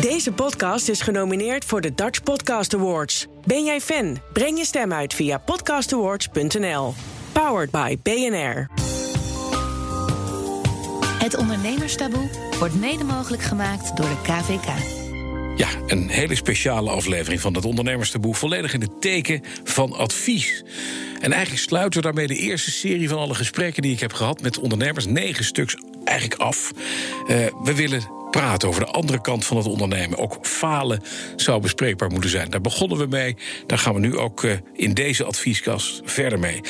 Deze podcast is genomineerd voor de Dutch Podcast Awards. Ben jij fan? Breng je stem uit via podcastawards.nl. Powered by BNR. Het ondernemerstaboe wordt mede mogelijk gemaakt door de KVK. Ja, een hele speciale aflevering van het Ondernemerstaboe. Volledig in het teken van advies. En eigenlijk sluiten we daarmee de eerste serie van alle gesprekken die ik heb gehad met ondernemers. Negen stuks eigenlijk af. Uh, we willen praten over de andere kant van het ondernemen. Ook falen zou bespreekbaar moeten zijn. Daar begonnen we mee. Daar gaan we nu ook uh, in deze advieskast verder mee.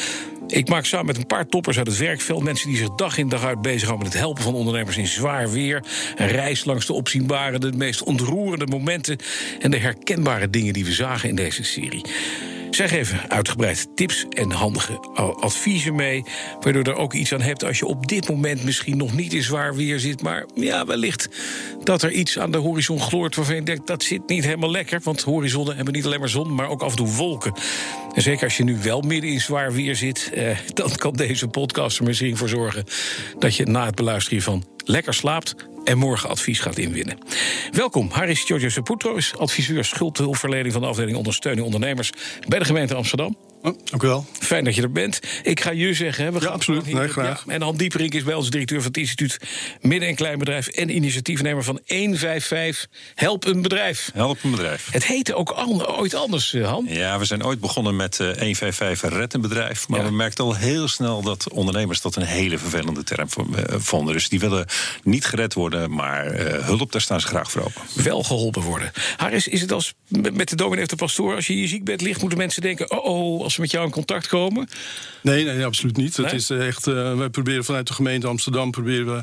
Ik maak samen met een paar toppers uit het werkveld mensen die zich dag in dag uit bezighouden met het helpen van ondernemers in zwaar weer. Een reis langs de opzienbare, de meest ontroerende momenten en de herkenbare dingen die we zagen in deze serie. Zij geven uitgebreid tips en handige adviezen mee. Waardoor je er ook iets aan hebt als je op dit moment misschien nog niet in zwaar weer zit. Maar ja, wellicht dat er iets aan de horizon gloort waarvan je denkt dat zit niet helemaal lekker. Want horizonnen hebben niet alleen maar zon, maar ook af en toe wolken. En zeker als je nu wel midden in zwaar weer zit, eh, dan kan deze podcast er misschien voor zorgen dat je na het beluisteren hiervan lekker slaapt en morgen advies gaat inwinnen. Welkom, Haris Giorgio Saputro is adviseur schuldhulpverlening van de afdeling ondersteuning ondernemers bij de gemeente Amsterdam. Oh, dank u wel. Fijn dat je er bent. Ik ga je zeggen. Hè, we ja, gaan absoluut. Nee, graag. Ja, en Han Dieperink is bij ons directeur van het instituut Midden- en Kleinbedrijf... en initiatiefnemer van 155 Help een Bedrijf. Help een Bedrijf. Het heette ook al, ooit anders, eh, Han. Ja, we zijn ooit begonnen met uh, 155 Red een Bedrijf. Maar ja. we merkten al heel snel dat ondernemers dat een hele vervelende term vonden. Dus die willen niet gered worden, maar uh, hulp, daar staan ze graag voor open. Wel geholpen worden. Haris, is het als met de dominee of de pastoor... als je in je ziekbed ligt, moeten mensen denken... oh, oh als ze met jou in contact komen? Nee, nee absoluut niet. Nee? Het is echt, uh, wij proberen vanuit de gemeente Amsterdam proberen we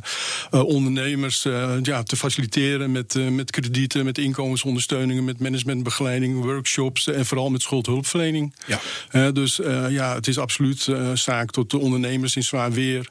uh, ondernemers uh, ja, te faciliteren met, met kredieten, met inkomensondersteuningen, met managementbegeleiding, workshops en vooral met schuldhulpverlening. Ja. dus ja, het is absoluut zaak tot de ondernemers in zwaar weer.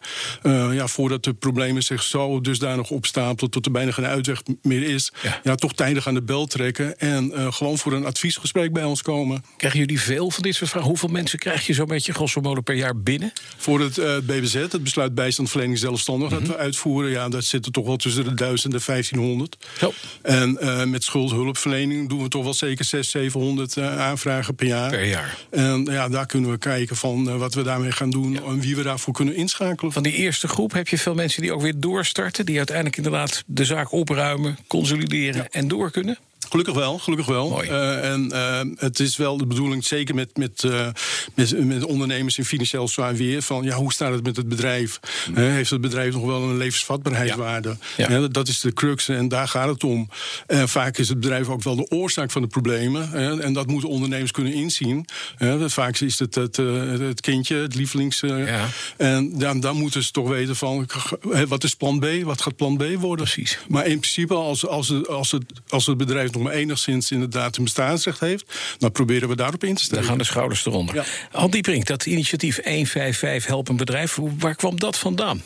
ja, voordat de problemen zich zo dusdanig opstapelen tot er bijna geen uitweg meer is, ja. ja toch tijdig aan de bel trekken en gewoon voor een adviesgesprek bij ons komen. Krijgen jullie veel van dit soort vragen? Hoeveel mensen krijg je zo'n beetje grosso modo per jaar binnen? Voor het uh, BBZ, het besluit bijstandverlening zelfstandig, mm -hmm. dat we uitvoeren, ja, dat zit er toch wel tussen de 1000 en 1500. Zo. En uh, met schuldhulpverlening doen we toch wel zeker 600, 700 uh, aanvragen per jaar. Per jaar. En ja, daar kunnen we kijken van wat we daarmee gaan doen ja. en wie we daarvoor kunnen inschakelen. Van die eerste groep heb je veel mensen die ook weer doorstarten, die uiteindelijk inderdaad de zaak opruimen, consolideren ja. en door kunnen? Gelukkig wel, gelukkig wel. Uh, en uh, het is wel de bedoeling, zeker met, met, uh, met, met, ondernemers in financieel zwaar weer, van ja, hoe staat het met het bedrijf? Mm. heeft het bedrijf nog wel een levensvatbaarheidswaarde? Ja. Ja. dat is de crux en daar gaat het om. vaak is het bedrijf ook wel de oorzaak van de problemen. en dat moeten ondernemers kunnen inzien. vaak is het het, het kindje, het lievelings. Ja. En dan, dan moeten ze toch weten van wat is plan B? Wat gaat plan B worden? Precies. Maar in principe, als, als, het, als, het, als het bedrijf nog maar enigszins inderdaad een bestaansrecht heeft, dan proberen we daarop in te stellen. Dan gaan de schouders eronder. Ja. Hand Dieprink, dat initiatief 155 Help een Bedrijf, waar kwam dat vandaan?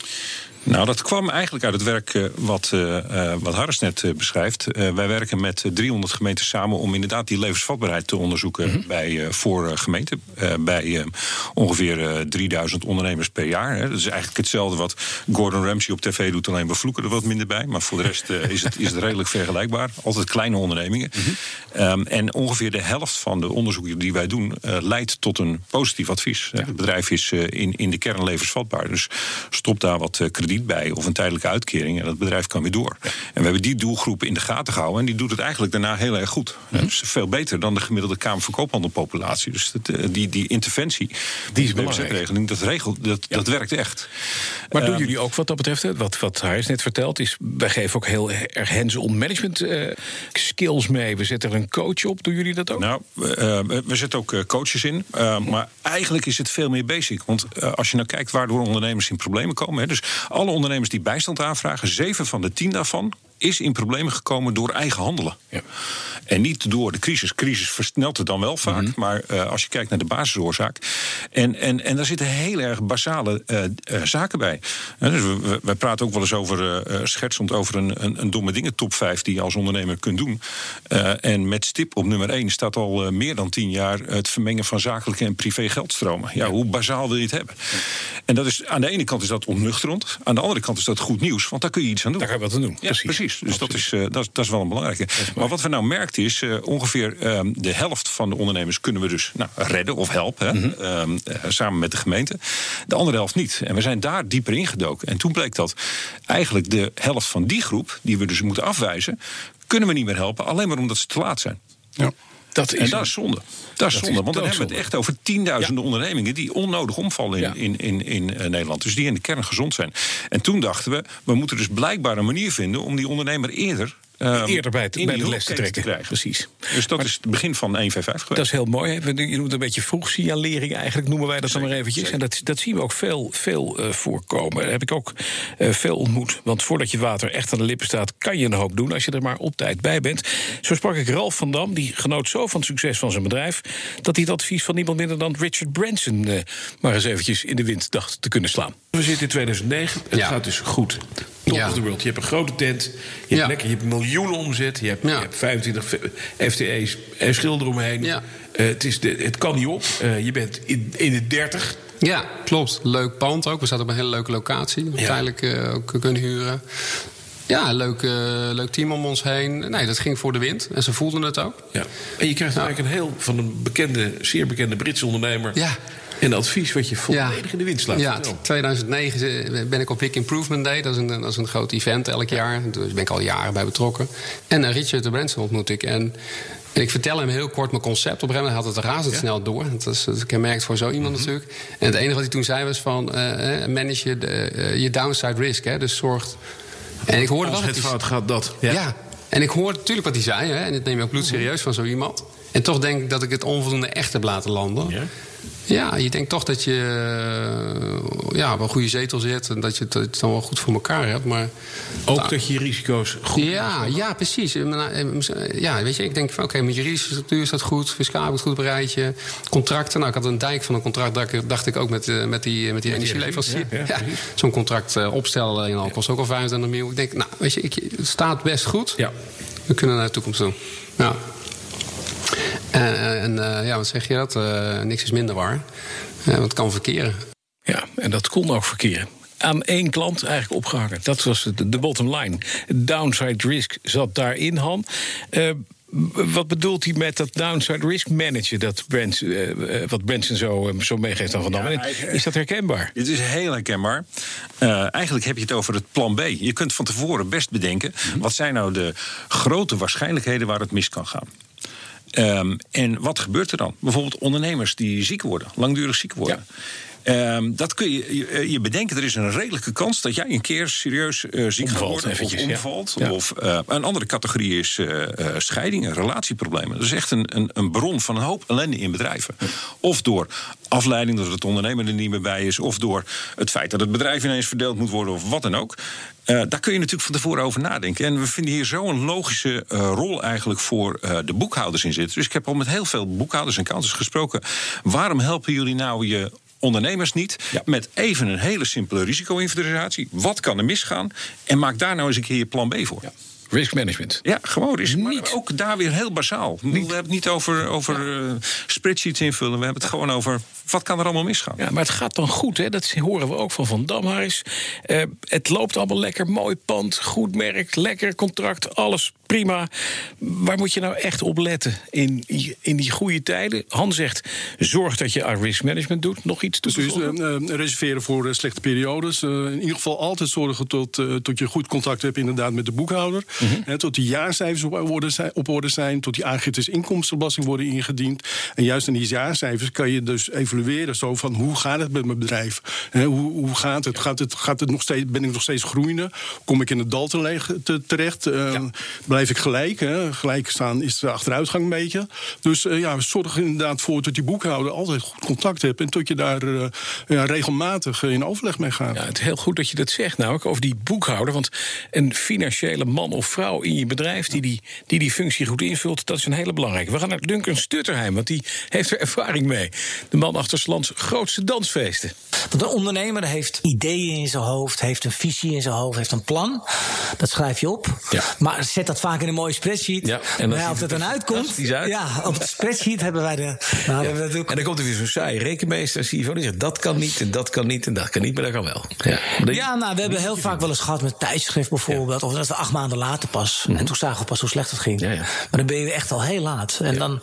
Nou, dat kwam eigenlijk uit het werk uh, wat, uh, wat Harris net uh, beschrijft. wij werken met 300 gemeenten samen om inderdaad die levensvatbaarheid te onderzoeken mm -hmm. bij, voor gemeenten. bij ongeveer 3000 ondernemers per jaar. Hè. Dat is eigenlijk hetzelfde wat Gordon Ramsay op tv doet, alleen we vloeken er wat minder bij. Maar voor de rest is, het, is het redelijk vergelijkbaar. Altijd kleine ondernemingen. Mm -hmm. um, en ongeveer de helft van de onderzoeken die wij doen leidt tot een positief advies. Ja. Het bedrijf is in, in de kern levensvatbaar. Dus stop daar wat krediet bij of een tijdelijke uitkering en dat bedrijf kan weer door. En we hebben die doelgroep in de gaten gehouden en die doet het eigenlijk daarna heel erg goed. Mm -hmm. Dus veel beter dan de gemiddelde Kamer van Koophandelpopulatie. Dus het, die, die interventie, die is BBZ-regeling, dat, regelt, dat, ja. dat werkt echt. Maar doen um, jullie ook wat dat betreft, wat, wat Harris net vertelt, is wij geven ook heel erg hands-on management uh, skills mee. We zetten er een coach op. Doen jullie dat ook? Nou, uh, we zetten ook coaches in. Uh, maar eigenlijk is het veel meer basic. Want als je nou kijkt waardoor ondernemers in problemen komen. Hè, dus alle ondernemers die bijstand aanvragen, zeven van de tien daarvan is in problemen gekomen door eigen handelen. Ja. En niet door de crisis. Crisis versnelt het dan wel vaak. Mhm. Maar uh, als je kijkt naar de basisoorzaak. En, en, en daar zitten heel erg basale uh, uh, zaken bij. dus we, we, praten ook wel eens over, schertsend over een, een, een, domme dingen top 5 die je als ondernemer kunt doen. en met stip op nummer 1 staat al meer dan 10 jaar het vermengen van zakelijke en privé geldstromen. Ja, hoe bazaal wil je het hebben? En dat is, aan de ene kant is dat onnuchterend. Aan de andere kant is dat goed nieuws, want daar kun je iets aan doen. Daar ga je wat aan doen. Ja, precies. precies. Dus dat is, dat, dat, is wel een belangrijke. Maar wat we nou merken is, ongeveer ehm, de helft van de ondernemers kunnen we dus nou, redden of helpen. Mhm. Ehm, eh, samen met de gemeente. De andere helft niet. En we zijn daar dieper ingedoken. En toen bleek dat eigenlijk de helft van die groep, die we dus moeten afwijzen, kunnen we niet meer helpen, alleen maar omdat ze te laat zijn. Ja. Dat is en dat is zonde. Dat is zonde, want dan hebben we het echt over tienduizenden ondernemingen die onnodig omvallen in, in, in, in uh, Nederland. Dus die in de kern gezond zijn. En toen dachten we, we moeten dus blijkbaar een manier vinden om die ondernemer eerder Eerder bij, het, bij de les te trekken. Precies. Dus dat is het begin van 155 geweest. Dat is heel mooi. Je noemt een beetje vroegsignalering eigenlijk, noemen wij dat dan maar eventjes. En dat, dat zien we ook veel, veel uh, voorkomen. Daar heb ik ook uh, veel ontmoet. Want voordat je water echt aan de lippen staat, kan je een hoop doen als je er maar op tijd bij bent. Zo sprak ik Ralf van Dam, die genoot zo van het succes van zijn bedrijf, dat hij het advies van niemand minder dan Richard Branson uh, maar eens eventjes in de wind dacht te kunnen slaan. We zitten in 2009, het ja. gaat dus goed top ja. of the world. Je hebt een grote tent, je hebt, lekker, je hebt miljoenen omzet, je hebt, je hebt 25 FTE's en schilder omheen. Uh, het, is de, het kan niet op. Uh, je bent in, in de 30. Ja, klopt. Leuk pand ook. We zaten op een hele leuke locatie. Ja. Tijdelijk uh, ook kunnen huren. Ja, leuk, leuk team om ons heen. Nee, dat ging voor de wind. En ze voelden het ook. Ja. En je krijgt eigenlijk een heel van een bekende, zeer bekende Britse ondernemer. Ja. En advies wat je volledig in de wind slaat. Ja, 2009 ben ik op Big Improvement Day. Dat is, een, dat is een groot event elk jaar. Daar ben ik al jaren bij betrokken. En uh, Richard de Branson ontmoet ik. En ik vertel hem heel kort mijn concept. Op een gegeven moment had het razendsnel ja. door. Dat is, dat kenmerkt voor zo iemand mhm. natuurlijk. En het enige wat hij toen zei was van... Uh, manage je, uh, je downside risk. Hè, dus zorgt... En ik hoorde Als het fout gaat dat. Ja. ja. En ik hoorde natuurlijk wat hij zei. Hè, en dat neem je ook bloedserieus van zo iemand. En toch denk ik dat ik het onvoldoende echt heb laten landen. Ja. Ja, je denkt toch dat je uh, ja, op een goede zetel zit en dat je het, dan wel goed voor elkaar hebt. Maar, Ook nou, dat je risico's goed Ja, ja precies. Ja, weet je, ik denk van oké, okay, met juridische structuur is dat goed, fiscaal het goed bereid je. Contracten, nou, ik had een dijk van een contract, dacht, dacht ik ook met, met die, met die energieleverancier. Ja, ja, Zo'n contract opstellen en al kost ook al 25 miljoen. Ik denk, nou, weet je, ik, het staat best goed. Ja. We kunnen naar de toekomst doen. Ja. En, en ja, wat zeg je dat? niks is minder waar. want het kan verkeren. Ja, en dat kon ook verkeren aan één klant eigenlijk opgehangen. Dat was de, de bottom line. Downside risk zat daarin, Han. Uh, wat bedoelt hij met dat downside risk managen, dat uh, wat Branson zo, zo meegeeft aan Van Dam? is dat herkenbaar? Het is heel herkenbaar. Uh, eigenlijk heb je het over het plan B. Je kunt van tevoren best bedenken... Mhm. wat zijn nou de grote waarschijnlijkheden waar het mis kan gaan. Um, en wat gebeurt er dan? Bijvoorbeeld ondernemers die ziek worden, langdurig ziek worden. Um, dat kun je, je bedenken, er is een redelijke kans dat jij een keer serieus uh, ziek gaat worden of omvalt. Ja. Of, uh, een andere categorie is uh, scheidingen, relatieproblemen. Dat is echt een, een, een, bron van een hoop ellende in bedrijven. Of door afleiding, dat het ondernemer er niet meer bij is, of door het feit dat het bedrijf ineens verdeeld moet worden, of wat dan ook. Uh, daar kun je natuurlijk van tevoren over nadenken. En we vinden hier zo'n logische uh, rol eigenlijk voor uh, de boekhouders in zitten. Dus ik heb al met heel veel boekhouders en accountants gesproken. Waarom helpen jullie nou je ondernemers niet ja. met even een hele simpele risico-inventarisatie? Wat kan er misgaan? En maak daar nou eens een keer je plan B voor. Ja. Risk management. Ja, gewoon is niet. ook daar weer heel basaal. We hebben het niet over, over ja. spreadsheets invullen. We hebben het gewoon over wat kan er allemaal misgaan? Ja, maar het gaat dan goed, hè? dat horen we ook van Van Damhuis. Uh, het loopt allemaal lekker, mooi pand, goed merk, lekker contract, alles prima. Waar moet je nou echt op letten in, in die goede tijden? Han zegt, zorg dat je aan risk management doet. Nog iets te dus, uh, reserveren voor slechte periodes. in ieder geval altijd zorgen tot, tot je goed contact hebt inderdaad met de boekhouder. Mm -hmm. tot die jaarcijfers op orde, zijn, op orde zijn. Tot die aangiftes inkomstenbelasting worden ingediend. En juist in die jaarcijfers kan je dus evalueren. Zo van hoe gaat het met mijn bedrijf? hoe, hoe gaat het? Gaat het, gaat het nog steeds, ben ik nog steeds groeiende? Kom ik in het dal te, terecht? Uh, Blijf ik gelijk? Hè? Gelijk staan is de achteruitgang een beetje. Dus uh, ja, zorg er inderdaad voor dat die boekhouder altijd goed contact hebt. En tot je daar uh, ja, regelmatig in overleg mee gaat. Ja, het is heel goed dat je dat zegt, nou, over die boekhouder. Want een financiële man of vrouw in je bedrijf die die, die die functie goed invult. Dat is een hele belangrijke. We gaan naar Duncan Stutterheim, want die heeft er ervaring mee. De man achter Slans grootste dansfeesten. Want een ondernemer heeft ideeën in zijn hoofd, heeft een visie in zijn hoofd, heeft een plan. Dat schrijf je op. Ja. Maar zet dat vaak in een mooie spreadsheet. Ja, en dan maar ja, of dat het dan uitkomt. uit. Ja, op het spreadsheet hebben wij de. Nou, hebben En dan komt er weer zo'n saai rekenmeester, CFO, die zegt dat kan niet en dat kan niet en dat kan niet, maar dat kan wel. Ja, Ja, nou, we hebben heel vaak wel eens gehad met tijdschrift bijvoorbeeld. Of dat we acht maanden later pas. En toen zagen we pas hoe slecht het ging. Mhm. Ja, ja. Maar dan ben je echt al heel laat. En dan,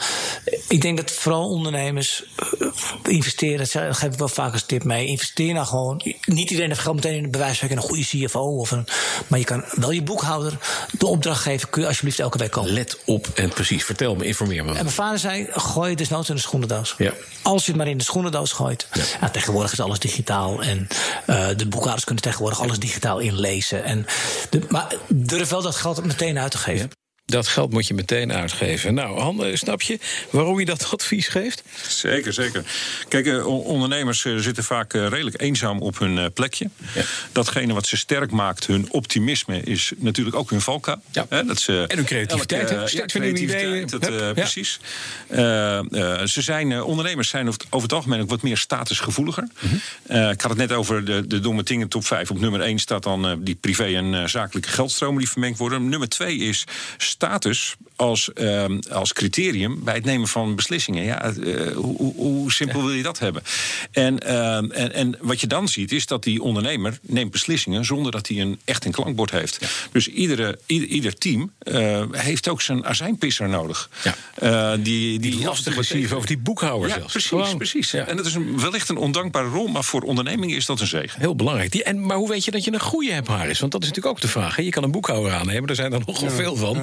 ik denk dat vooral ondernemers eh, investeren. Dat geef ik wel vaak als tip mee. Investeer nou gewoon. Niet iedereen heeft geld meteen in de bewijswerk een goede CFO. Of een, maar je kan wel je boekhouder de opdracht geven. Kun je alsjeblieft elke week komen. Let op en precies, vertel me, informeer me. En mijn vader zei: gooi het desnoods in de schoenendoos. Ja. Als je het maar in de schoenendoos gooit. Ja. tegenwoordig is alles digitaal. En eh, de boekhouders kunnen tegenwoordig alles digitaal inlezen. En de, maar durf wel dat geld meteen uit te geven. Dat geld moet je meteen uitgeven. Nou, Han, eh, snap je waarom je dat advies geeft? Zeker, zeker. Kijk, eh, on- ondernemers eh, zitten vaak eh, redelijk eenzaam op hun plekje. Ja. Datgene wat ze sterk maakt, hun optimisme, is natuurlijk ook hun valkuil. Ja. Dat ze En hun creativiteit, elke- ja, creativiteit, ideeën. dat. Precies. Ze zijn, ondernemers zijn over het, algemeen ook wat meer statusgevoeliger. Eh, ik had het net over de, de domme dingen top 5. Op nummer 1 staat dan die privé en zakelijke geldstromen die vermengd worden. Nummer 2 is status als, ehm, als criterium bij het nemen van beslissingen. Ja, eh, hoe, hoe, simpel wil je dat hebben? En, ehm, en, en wat je dan ziet is dat die ondernemer neemt beslissingen zonder dat hij een, echt een klankbord heeft. Dus iedere, ieder, ieder team eh, heeft ook zijn azijnpisser nodig. Ja. Eh, die, die, Die of die boekhouder ja, zelfs. precies. Gewoon. precies. Ja. En dat is een, wellicht een ondankbare rol, maar voor ondernemingen is dat een zegen. Heel belangrijk. Die, en, maar hoe weet je dat je een goede hebt, Haris? Want dat is natuurlijk ook de vraag. Hè? Je kan een boekhouder aannemen, er zijn er nogal veel van.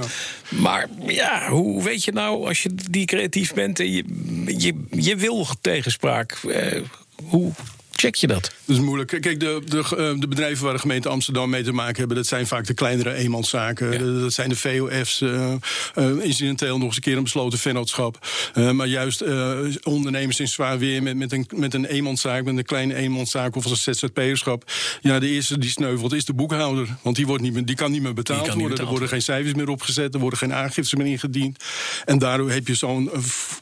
Maar ja, hoe weet je nou, als je die creatief bent en je, je, wil tegenspraak, eh, hoe check je dat? Dat is moeilijk. Kijk, de, de, eh, de bedrijven waar de gemeente Amsterdam mee te maken hebben, dat zijn vaak de kleinere eenmanszaken. Ja. Dat zijn de VOF's, eh, eh, incidenteel nog eens een keer een besloten vennootschap. Maar juist ondernemers in zwaar weer met, met, een, met een eenmanszaak, met een kleine eenmanszaak of als een ZZP'erschap. Ja, de eerste die sneuvelt is de boekhouder. Want die, wordt niet meer, die kan niet meer betaald niet worden. betaald er worden geen cijfers meer opgezet, er worden geen aangiftes meer ingediend. En daardoor heb je zo'n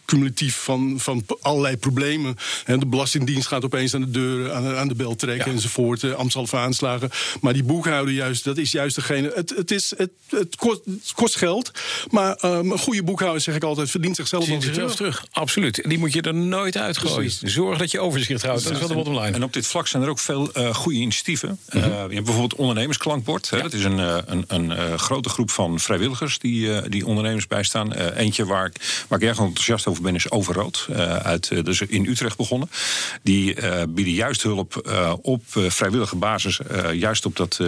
cumulatief van, van allerlei problemen. De Belastingdienst gaat opeens aan de deur, aan de, aan de bel trekken Ja. enzovoort. Uh, Amstalve aanslagen. Maar die boekhouder, juist, dat is juist degene. Het, het, is, het, het, kost, het kost geld. Maar ehm, een goede boekhouder, zeg ik altijd, verdient zichzelf wel terug. terug. Absoluut. En die moet je er nooit uitgooien. Precies. Zorg dat je overzicht houdt. Dat is wel de bottom line. En op dit vlak zijn er ook veel eh, goede initiatieven. Eh, je hebt bijvoorbeeld ondernemersklankbord. Hè, Dat is een, eh, een, een eh, grote groep van vrijwilligers die, eh, die ondernemers bijstaan. Eh, eentje waar ik, waar ik erg enthousiast over ben is Overrood. eh, uit, eh, dus in Utrecht begonnen. Die eh, bieden juist hulp eh, op eh, vrijwillige basis. eh, juist op dat,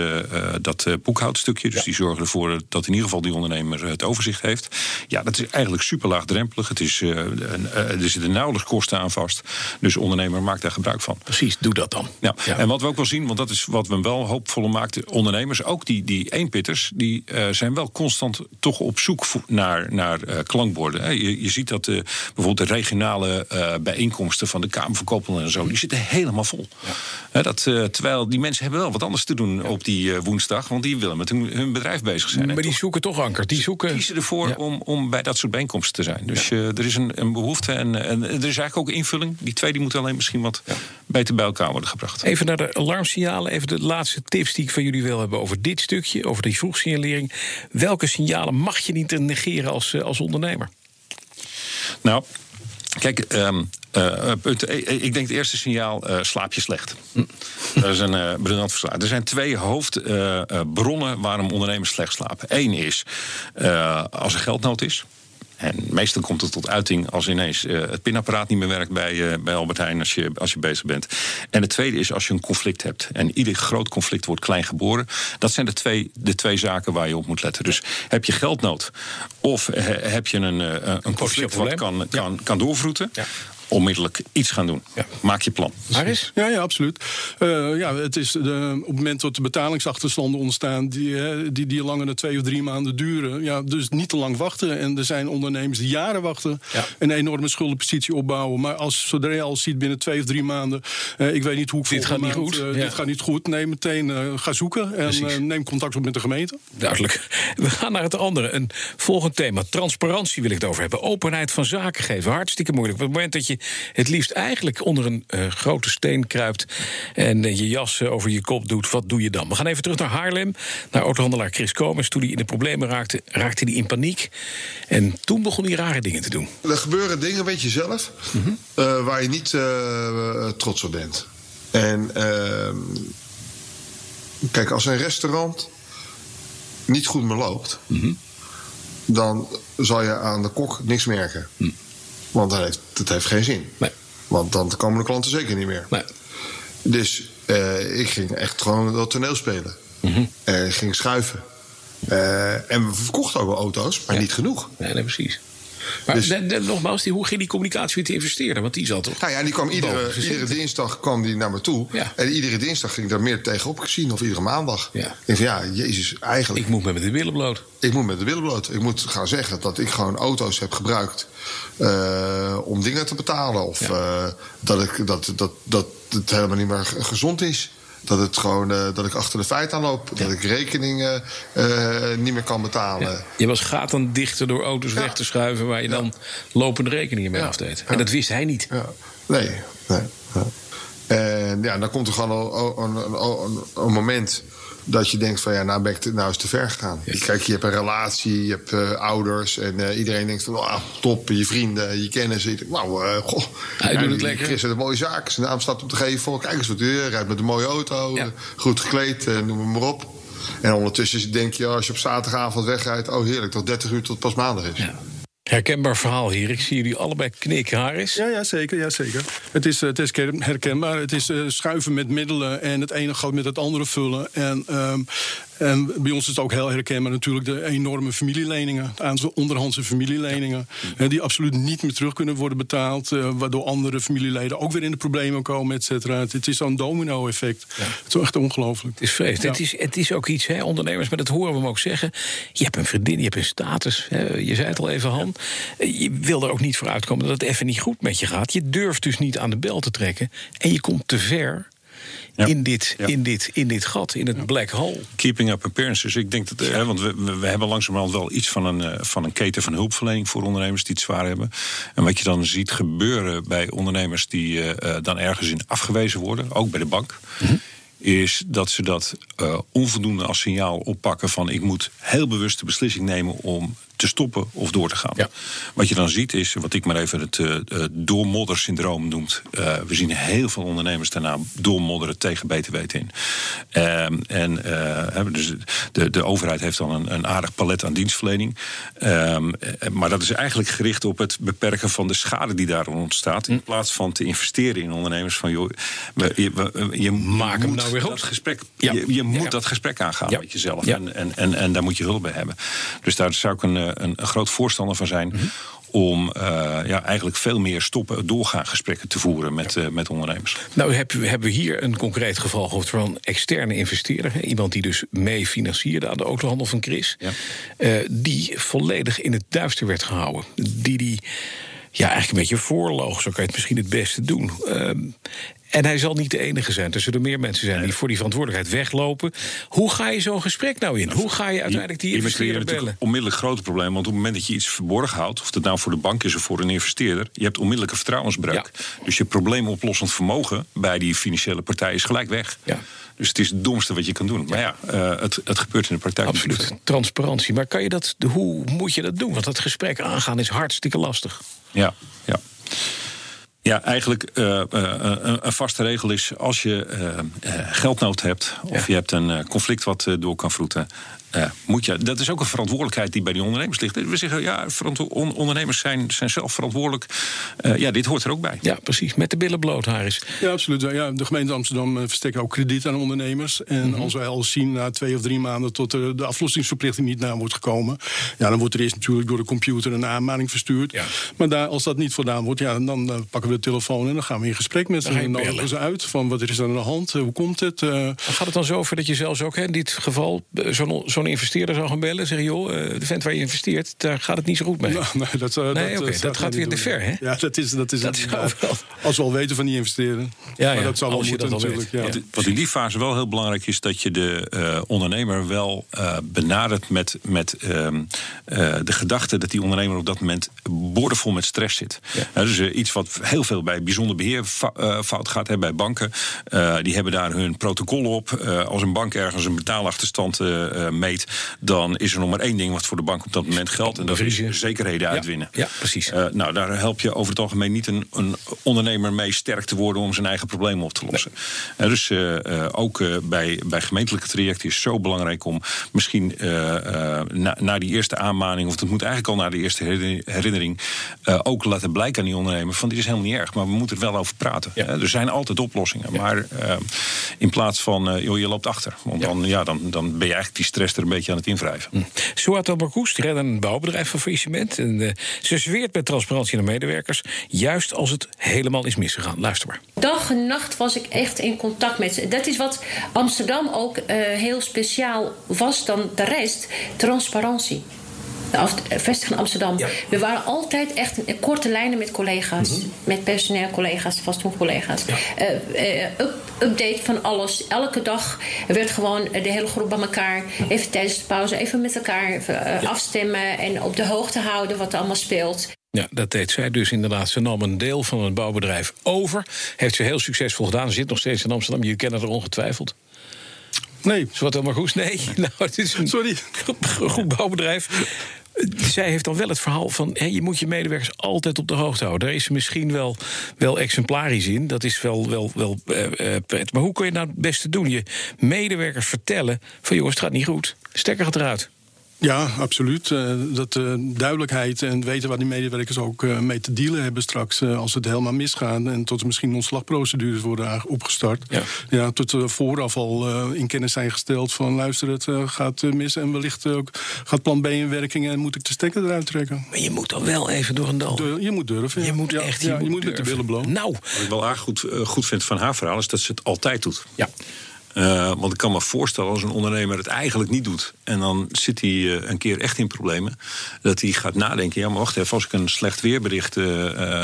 dat boekhoudstukje. Dus die zorgen ervoor dat in ieder geval die ondernemer het overzicht heeft. Ja, dat is eigenlijk super laagdrempelig. Het is, een, er zitten nauwelijks kosten aan vast. Dus de ondernemer maakt daar gebruik van. Precies, doe dat dan. Ja. En wat we ook wel zien, want dat is wat we wel hoopvolle maakt, de ondernemers, ook die, die eenpitters, die zijn wel constant toch op zoek naar, naar klankborden. hè. Je, je ziet dat eh, bijvoorbeeld de regionale bijeenkomsten van de Kamer en zo, die zitten helemaal vol. Hè, dat, eh, terwijl die mensen hebben wel wat anders te doen op die eh, woensdag, want die willen met hun, hun bedrijf bezig zijn. Maar die toch zoeken toch anker. Die zoeken. kiezen ervoor Ja. om, om bij dat soort bijeenkomsten te zijn. Dus eh, er is een, een behoefte en, en er is eigenlijk ook invulling. Die twee die moeten alleen misschien wat beter bij elkaar worden gebracht. Even naar de alarmsignalen. Even de laatste tips die ik van jullie wil hebben over dit stukje. Over die vroegsignalering. Welke signalen mag je niet negeren als, als ondernemer? Nou, kijk, ehm, eh, punt, eh, ik denk het eerste signaal, eh, slaap je slecht. Dat is een eh briljant verslag. Er zijn twee hoofdbronnen waarom ondernemers slecht slapen. Eén is eh, als er geldnood is. En meestal komt het tot uiting als ineens eh, het pinapparaat niet meer werkt bij, eh, bij Albert Heijn als je, als je bezig bent. En het tweede is als je een conflict hebt. En ieder groot conflict wordt klein geboren. Dat zijn de twee, de twee zaken waar je op moet letten. Dus heb je geldnood of he- heb je een, eh, een conflict wat kan, kan, kan doorvroeten. Ja. Onmiddellijk iets gaan doen. Maak je plan. Aris? Ja, ja, absoluut. Uh, ja, het is de, op het moment dat de betalingsachterstanden ontstaan... die, die, die langer dan twee of drie maanden duren... Ja, dus niet te lang wachten. En er zijn ondernemers die jaren wachten... Ja. een enorme schuldenpositie opbouwen. Maar als, zodra je al ziet binnen twee of drie maanden... Uh, ik weet niet hoe ik dit gaat niet goed. Uh, ja. Dit gaat niet goed. Nee, meteen ga zoeken en neem contact op met de gemeente. Duidelijk. We gaan naar het andere. Een volgend thema. Transparantie wil ik het over hebben. Openheid van zaken geven. Hartstikke moeilijk. Op het moment dat je het liefst eigenlijk onder een uh, grote steen kruipt en uh, je jas uh, over je kop doet, wat doe je dan? We gaan even terug naar Haarlem, naar autohandelaar Chris Komens. Toen hij in de problemen raakte, raakte hij in paniek. En toen begon hij rare dingen te doen. Er gebeuren dingen, weet je zelf, mm -hmm. waar je niet trots op bent. En ehm, kijk, als een restaurant niet goed meer loopt, mm -hmm. dan zal je aan de kok niks merken. Mm. Want dat heeft, dat heeft geen zin. Nee. Want dan komen de klanten zeker niet meer. Nee. Dus uh, ik ging echt gewoon dat toneel spelen. Mm -hmm. uh, ging schuiven. Uh, en we verkochten ook wel auto's, maar ja. niet genoeg. Nee, nee precies. Maar dus, de, de, nogmaals, die, hoe ging die communicatie met de investeerder? Want die zat toch. Nou ja, die kwam iedere, iedere dinsdag kwam die naar me toe. Ja. En iedere dinsdag ging ik daar meer tegenop gezien, of iedere maandag. Ja. Ik van ja, Jezus, eigenlijk. Ik moet met de billen bloot. Ik moet met de billen bloot. Ik moet gaan zeggen dat ik gewoon auto's heb gebruikt uh, om dingen te betalen. Of ja. uh, dat, ik, dat, dat, dat het helemaal niet meer gezond is. Dat, het gewoon, uh, dat ik achter de feiten aanloop. Ja. Dat ik rekeningen uh, niet meer kan betalen. Ja. Je was gaten dichter door auto's ja. weg te schuiven... waar je dan lopende rekeningen mee afdeed. En dat wist hij niet. Nee, nee. En ja, dan komt er gewoon een, een, een, een moment dat je denkt van ja, nou, ben ik te, nou is te ver gegaan. Kijk, je hebt een relatie, je hebt uh, ouders en uh, iedereen denkt van oh, top, je vrienden, je kennissen. Je denkt, nou, uh, goh, hij ja, doet het lekker. Heeft een mooie zaak, zijn naam staat op de gevel. Kijk eens wat hij rijdt met een mooie auto, ja. goed gekleed, noem maar op. En ondertussen denk je, als je op zaterdagavond wegrijdt, oh heerlijk, tot 30 uur tot pas maandag is. Herkenbaar verhaal hier. Ik zie jullie allebei knikken, Haris. Ja, ja, zeker, ja, zeker. Het is, het is herkenbaar. Het is uh, schuiven met middelen en het ene gaat met het andere vullen. En, um, en bij ons is het ook heel herkenbaar natuurlijk de enorme familieleningen. De onderhandse familieleningen. Ja. Die absoluut niet meer terug kunnen worden betaald. Uh, waardoor andere familieleden ook weer in de problemen komen, et cetera. Het is zo'n domino-effect. Ja. Het is echt ongelooflijk. Het is vreemd. Ja. Het, is, het is ook iets, hè, ondernemers, maar dat horen we hem ook zeggen. Je hebt een vriendin, je hebt een status. Hè, je zei het al even, Han. Je wil er ook niet voor uitkomen dat het even niet goed met je gaat. Je durft dus niet aan de bel te trekken. En je komt te ver ja. in, dit, ja. in, dit, in dit gat, in het black hole. Keeping up appearances. Ik denk dat, hè, want we, we hebben langzamerhand wel iets van een, uh, van een keten van hulpverlening voor ondernemers die het zwaar hebben. En wat je dan ziet gebeuren bij ondernemers die uh, dan ergens in afgewezen worden, ook bij de bank. Mm -hmm is dat ze dat uh, onvoldoende als signaal oppakken van ik moet heel bewust de beslissing nemen om te stoppen of door te gaan. Ja. Wat je dan ziet is, wat ik maar even het uh, doormoddersyndroom noemt. Uh, we zien heel veel ondernemers daarna doormodderen tegen btw in. Um, en dus de, de overheid heeft dan een, een aardig palet aan dienstverlening. Um, maar dat is eigenlijk gericht op het beperken van de schade die daar ontstaat. In plaats van te investeren in ondernemers van joh, we, je, we, je maak hem nou weer. Dat gesprek, ja. Je, je moet ja. dat gesprek aangaan met jezelf. En, en, en, en daar moet je hulp bij hebben. Dus daar zou ik een een, een groot voorstander van zijn. Mm-hmm. Om uh, ja, eigenlijk veel meer stoppen, doorgaan gesprekken te voeren met, ja. uh, met ondernemers. Nou, hebben we, hier een concreet geval gehad van externe investeerder. Hè, iemand die dus mee financierde aan de autohandel van Chris. Ja. Uh, die volledig in het duister werd gehouden. Die die ja, eigenlijk een beetje voorloog. Zo kan je het misschien het beste doen. En hij zal niet de enige zijn. Er zullen meer mensen zijn die voor die verantwoordelijkheid weglopen. Hoe ga je zo'n gesprek nou in? Hoe ga je uiteindelijk die investeerder bellen? onmiddellijk grote probleem. Want op het moment dat je iets verborgen houdt... of dat nou voor de bank is of voor een investeerder... je hebt onmiddellijke vertrouwensbreuk. Ja. Dus je probleemoplossend vermogen bij die financiële partij is gelijk weg. Ja. Dus het is het domste wat je kan doen. Maar ja, uh, het, het gebeurt in de praktijk. Absoluut. Transparantie. Maar kan je dat, hoe moet je dat doen? Want dat gesprek aangaan is hartstikke lastig. Ja, ja. Ja, eigenlijk uh, uh, een vaste regel is als je uh, geldnood hebt of ja. je hebt een conflict wat door kan vloeten. Ja, moet je, dat is ook een verantwoordelijkheid die bij die ondernemers ligt. We zeggen, ja, ondernemers zijn, zijn zelf verantwoordelijk. Uh, ja, dit hoort er ook bij. Ja, precies. Met de billen bloot, Haris. Ja, absoluut. Ja, de gemeente Amsterdam verstekt ook krediet aan ondernemers. En mhm. als wij al zien na twee of drie maanden tot de, de aflossingsverplichting niet naar wordt gekomen... ja, dan wordt er eerst natuurlijk door de computer een aanmaning verstuurd. Ja. Maar daar, als dat niet voldaan wordt, ja, dan uh, pakken we de telefoon... en dan gaan we in gesprek met ze en nodigen ze uit van wat er is aan de hand, hoe komt het. Gaat het dan zo over dat je zelfs ook hè, in dit geval zo'n zo'n investeerder zou gaan bellen... zeggen, joh, de vent waar je investeert, daar gaat het niet zo goed mee? Nou, nee, dat, nee, dat, dat gaat weer te ver, hè? Ja, dat is, dat is, dat is Als we al weten van die investeren. Ja, ja. dat zal wel moeten natuurlijk. Ja. Wat in die fase wel heel belangrijk is... dat je de uh, ondernemer wel uh, benadert met, met uh, de gedachte... dat die ondernemer op dat moment boordevol met stress zit. Ja. dus iets wat heel veel bij bijzonder beheer fout gaat. Hè, bij banken. die hebben daar hun protocol op. als een bank ergens een betaalachterstand meet... dan is er nog maar één ding wat voor de bank op dat moment geldt. En dat is zekerheden uitwinnen. Ja, precies. nou, daar help je over het algemeen niet een, een ondernemer mee sterk te worden om zijn eigen problemen op te lossen. Nee. dus uh, ook bij, bij gemeentelijke trajecten is het zo belangrijk om misschien na, na, die eerste aanmaning, of het moet eigenlijk al na de eerste herinnering, ook laten blijken aan die ondernemer van dit is helemaal niet erg, maar we moeten er wel over praten. Ja. er zijn altijd oplossingen, ja. maar in plaats van joh, je loopt achter, want dan, ja, dan, dan ben je eigenlijk die stress er een beetje aan het invrijven. Hm. Suat redden een bouwbedrijf van faillissement en ze zweert met transparantie naar medewerkers, juist als het helemaal is misgegaan. Luister maar. Dag en nacht was ik echt in contact met ze. Dat is wat Amsterdam ook uh, heel speciaal was dan de rest: transparantie. De vestiging Amsterdam. Ja. We waren altijd echt in korte lijnen met collega's, mm -hmm. met personeel collega's, vastgoedcollega's. Ja. Uh, uh, up, update van alles. Elke dag werd gewoon de hele groep bij elkaar. Even tijdens de pauze even met elkaar uh, ja. afstemmen en op de hoogte houden wat er allemaal speelt. Ja, dat deed zij dus inderdaad. Ze nam een deel van het bouwbedrijf over. Heeft ze heel succesvol gedaan. Ze zit nog steeds in Amsterdam. Je kent het er ongetwijfeld. Nee. Zwart helemaal goed. Nee, nou, het is een Sorry. goed bouwbedrijf. Zij heeft dan wel het verhaal van je moet je medewerkers altijd op de hoogte houden. Daar is ze misschien wel, wel exemplarisch in. Dat is wel, wel, wel uh, pret. Maar hoe kun je nou het beste doen? Je medewerkers vertellen van jongens, het gaat niet goed. Stekker gaat eruit. Ja, absoluut. Uh, dat uh, duidelijkheid en weten waar die medewerkers ook uh, mee te dealen hebben straks als het helemaal misgaat en tot er misschien ontslagprocedures worden opgestart. Ja, ja tot er vooraf al in kennis zijn gesteld van luister, het gaat mis en wellicht ook gaat plan B in werking en moet ik de stekker eruit trekken. Maar je moet dan wel even door een dal. je moet durven. Je moet echt, je, ja, moet, je moet met de billen blowen. Nou. Wat ik wel erg goed, goed vind van haar verhaal is dat ze het altijd doet. Ja. Uh, want ik kan me voorstellen als een ondernemer het eigenlijk niet doet. En dan zit hij uh, een keer echt in problemen. Dat hij gaat nadenken. Ja, maar wacht even. Als ik een slecht weerbericht uh,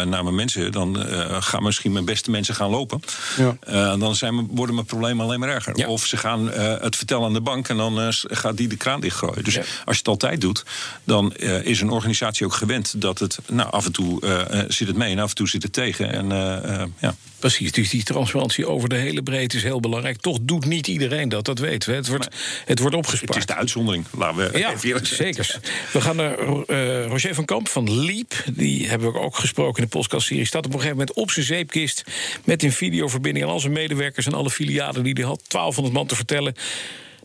naar mijn mensen. dan gaan misschien mijn beste mensen gaan lopen. Ja. dan zijn, worden mijn problemen alleen maar erger. Ja. Of ze gaan het vertellen aan de bank. en dan gaat die de kraan dichtgooien. Dus ja. als je het altijd doet. dan is een organisatie ook gewend dat het. Nou, af en toe zit het mee en af en toe zit het tegen. En ja. Precies, dus die transparantie over de hele breedte is heel belangrijk. Toch doet niet iedereen dat, dat weten we. Het wordt, het wordt opgespaard. Het is de uitzondering, laten we ja, even zeker. We gaan naar uh, Roger van Kamp van Leap. Die hebben we ook gesproken in de podcastserie. Staat op een gegeven moment op zijn zeepkist... met een videoverbinding aan al zijn medewerkers en alle filialen die hij had. 1200 man te vertellen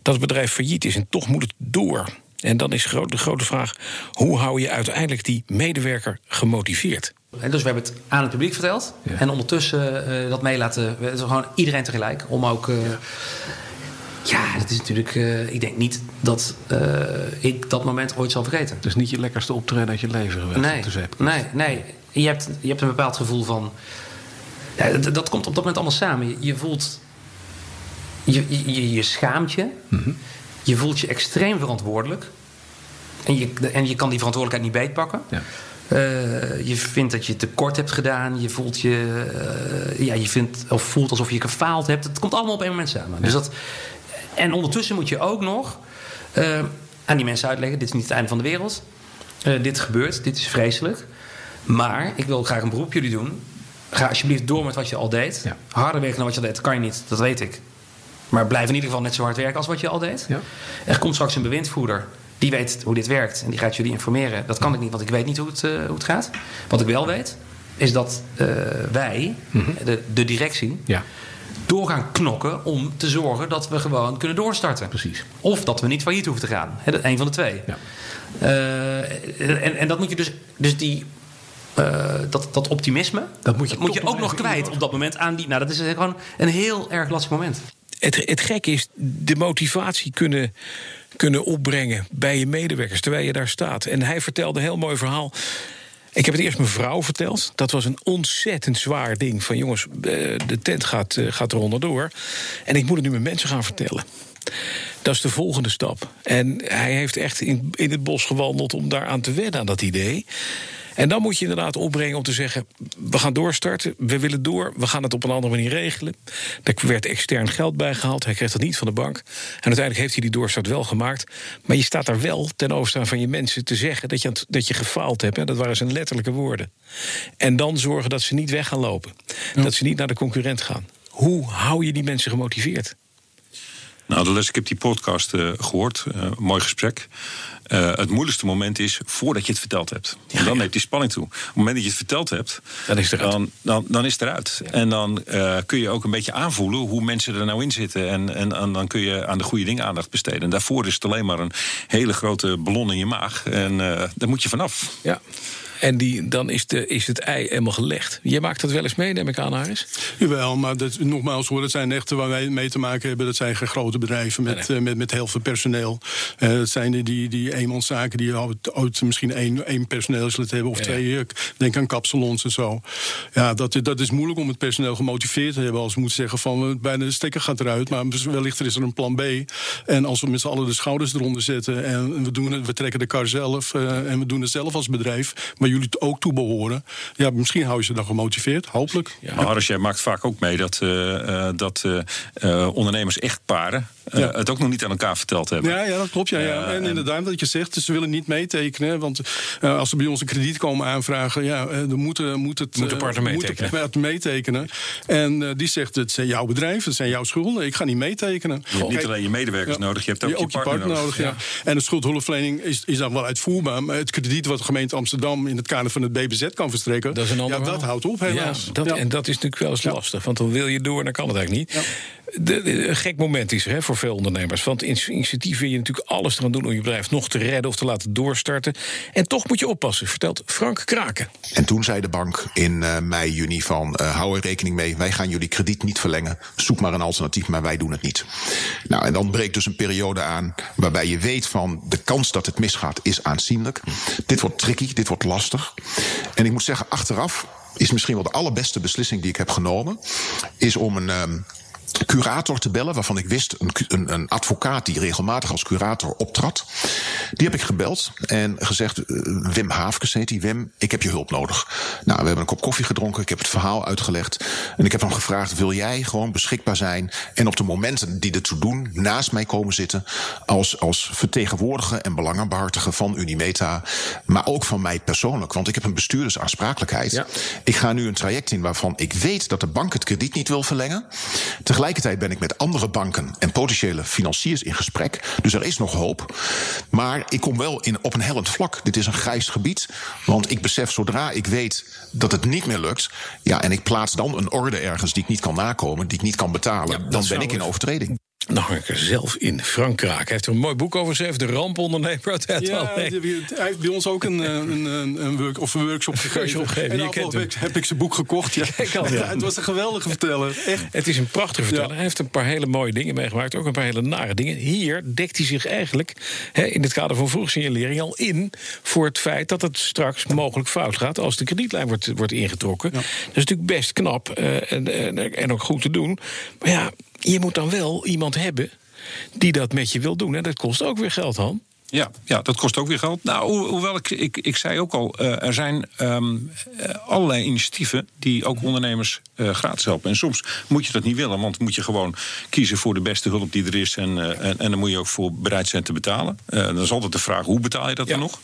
dat het bedrijf failliet is. En toch moet het door. En dan is de grote vraag: hoe hou je uiteindelijk die medewerker gemotiveerd? En dus we hebben het aan het publiek verteld. En ondertussen uh, dat mee laten. gewoon iedereen tegelijk. Om ook. Uh, ja. dat is natuurlijk. Uh, ik denk niet dat ik dat moment ooit zal vergeten. Het is niet je lekkerste optreden uit je leven geweest. Nee, nee, nee. Je hebt, je hebt een bepaald gevoel van. Ja, dat, dat, komt op dat moment allemaal samen. Je, je voelt. Je, je, je schaamt je. Mm -hmm. Je voelt je extreem verantwoordelijk. En je, en je kan die verantwoordelijkheid niet beetpakken. Ja. Uh, je vindt dat je tekort hebt gedaan. Je voelt je, uh, ja, je vindt, of voelt alsof je gefaald hebt. Het komt allemaal op één moment samen. Ja. Dus dat, en ondertussen moet je ook nog uh, aan die mensen uitleggen: dit is niet het einde van de wereld. dit gebeurt, dit is vreselijk. Maar ik wil graag een beroep jullie doen. Ga alsjeblieft door met wat je al deed. Ja. Harder werken dan wat je al deed, kan je niet, dat weet ik. Maar blijf in ieder geval net zo hard werken als wat je al deed. Ja. Er komt straks een bewindvoerder die weet hoe dit werkt en die gaat jullie informeren. Dat kan ik niet, want ik weet niet hoe het, uh, hoe het gaat. Wat ik wel weet, is dat uh, wij, mm -hmm. de, de, directie, ja. door gaan knokken om te zorgen dat we gewoon kunnen doorstarten. Precies. Of dat we niet failliet hoeven te gaan. He, een van de twee. Ja. Uh, en, en dat moet je dus, dus die, uh, dat, dat optimisme, dat moet je, moet je ook nog kwijt op dat moment aan die. Nou, dat is gewoon een heel erg lastig moment. Het, het gekke is de motivatie kunnen, kunnen opbrengen bij je medewerkers terwijl je daar staat. En hij vertelde een heel mooi verhaal. Ik heb het eerst mijn vrouw verteld. Dat was een ontzettend zwaar ding. Van jongens, de tent gaat, gaat eronder door. En ik moet het nu met mensen gaan vertellen. Dat is de volgende stap. En hij heeft echt in, in het bos gewandeld om daaraan te wennen aan dat idee. En dan moet je inderdaad opbrengen om te zeggen: we gaan doorstarten, we willen door, we gaan het op een andere manier regelen. Er werd extern geld bijgehaald, hij kreeg dat niet van de bank. En uiteindelijk heeft hij die doorstart wel gemaakt. Maar je staat daar wel ten overstaan van je mensen te zeggen dat je, dat je gefaald hebt. Hè? Dat waren zijn letterlijke woorden. En dan zorgen dat ze niet weg gaan lopen, dat ze niet naar de concurrent gaan. Hoe hou je die mensen gemotiveerd? Nou, de les, ik heb die podcast uh, gehoord. Uh, mooi gesprek. Uh, het moeilijkste moment is voordat je het verteld hebt. En dan neemt die spanning toe. Op het moment dat je het verteld hebt, dan is het eruit. Dan, dan, dan is het eruit. Ja. En dan kun je ook een beetje aanvoelen hoe mensen er nou in zitten. En, en, en, dan kun je aan de goede dingen aandacht besteden. En daarvoor is het alleen maar een hele grote ballon in je maag. En daar moet je vanaf. Ja. En die, dan is, de, is het ei helemaal gelegd. Je maakt dat wel eens mee, neem ik aan, Haris? Jawel, maar dat, nogmaals hoor, dat zijn echt waar wij mee te maken hebben. Dat zijn grote bedrijven met, nee, nee. Uh, met, met heel veel personeel. Uh, dat zijn die, die, die eenmanszaken die ooit misschien één, één personeelslid hebben of ja. twee. Denk aan kapsalons en zo. Ja, dat, dat is moeilijk om het personeel gemotiveerd te hebben. Als we moeten zeggen van bijna de stekker gaat eruit. Maar wellicht er is er een plan B. En als we met z'n allen de schouders eronder zetten. En we, doen het, we trekken de kar zelf. Uh, en we doen het zelf als bedrijf. Maar jullie ook toe behoren. Ja, misschien hou je ze dan gemotiveerd, hopelijk. Ja. Maar Harris, jij maakt vaak ook mee dat, uh, dat uh, ondernemers echtparen ja. het ook nog niet aan elkaar verteld hebben. Ja, ja dat klopt. Ja, ja. En inderdaad, wat je zegt, ze willen niet meetekenen. Want als ze bij ons een krediet komen aanvragen, ja, dan moet, moet het moet de partner meetekenen. Moet het meetekenen. En die zegt, het zijn jouw bedrijf, het zijn jouw schulden, ik ga niet meetekenen. Je hebt niet alleen je medewerkers nodig, je hebt ook, je, ook je partner, partner nodig. ja. En de schuldhulpverlening is, is dan wel uitvoerbaar. Maar het krediet wat de gemeente Amsterdam in het kader van het BBZ kan verstrekken. Dat is een ander ja, dat houdt op, helaas. Ja, dat. En dat is natuurlijk wel eens lastig. Want dan wil je door en dan kan het eigenlijk niet. Een gek moment is er hè, voor veel ondernemers. Want initiatief wil je natuurlijk alles eraan doen om je bedrijf nog te redden of te laten doorstarten. En toch moet je oppassen, vertelt Frank Kraken. En toen zei de bank in uh, mei, juni van uh, hou er rekening mee, wij gaan jullie krediet niet verlengen. Zoek maar een alternatief, maar wij doen het niet. Nou, en dan breekt dus een periode aan waarbij je weet van de kans dat het misgaat is aanzienlijk. Dit wordt tricky, dit wordt lastig. En ik moet zeggen, achteraf is misschien wel de allerbeste beslissing die ik heb genomen, is om een. Um, curator te bellen, waarvan ik wist, een, een, een, advocaat die regelmatig als curator optrad. Die heb ik gebeld en gezegd, uh, Wim Haafkes heet die, Wim, ik heb je hulp nodig. Nou, we hebben een kop koffie gedronken, ik heb het verhaal uitgelegd. En ik heb hem gevraagd, wil jij gewoon beschikbaar zijn en op de momenten die ertoe doen, naast mij komen zitten als, als vertegenwoordiger en belangenbehartiger van Unimeta, maar ook van mij persoonlijk, want ik heb een bestuurdersaansprakelijkheid. Ja. Ik ga nu een traject in waarvan ik weet dat de bank het krediet niet wil verlengen. Tegelijkertijd ben ik met andere banken en potentiële financiers in gesprek. Dus er is nog hoop. Maar ik kom wel in, op een hellend vlak. Dit is een grijs gebied. Want ik besef zodra ik weet dat het niet meer lukt. Ja, en ik plaats dan een orde ergens die ik niet kan nakomen, die ik niet kan betalen. Ja, dan ben ik in overtreding. Nog een keer zelf in Frankrijk. Hij heeft er een mooi boek over geschreven, De Rampondernemer uit het ja, Hij heeft bij ons ook een, een, een, een, work, of een workshop gegeven. En je kent heb, heb ik zijn boek gekocht. Ja. Al, ja. het was een geweldige verteller. Echt. Het is een prachtige verteller. Ja. Hij heeft een paar hele mooie dingen meegemaakt. Ook een paar hele nare dingen. Hier dekt hij zich eigenlijk hè, in het kader van vroegsignalering al in... voor het feit dat het straks mogelijk fout gaat... als de kredietlijn wordt, wordt ingetrokken. Dat is natuurlijk best knap uh, en, en, en ook goed te doen. Maar ja, je moet dan wel iemand hebben die dat met je wil doen. En dat kost ook weer geld, Han. Ja, ja, dat kost ook weer geld. Nou, ho hoewel ik, ik, ik zei ook al, uh, er zijn um, allerlei initiatieven die ook ondernemers uh, gratis helpen. En soms moet je dat niet willen, want moet je gewoon kiezen voor de beste hulp die er is. En, uh, en, en dan moet je ook voor bereid zijn te betalen. dan is altijd de vraag, hoe betaal je dat ja. dan nog?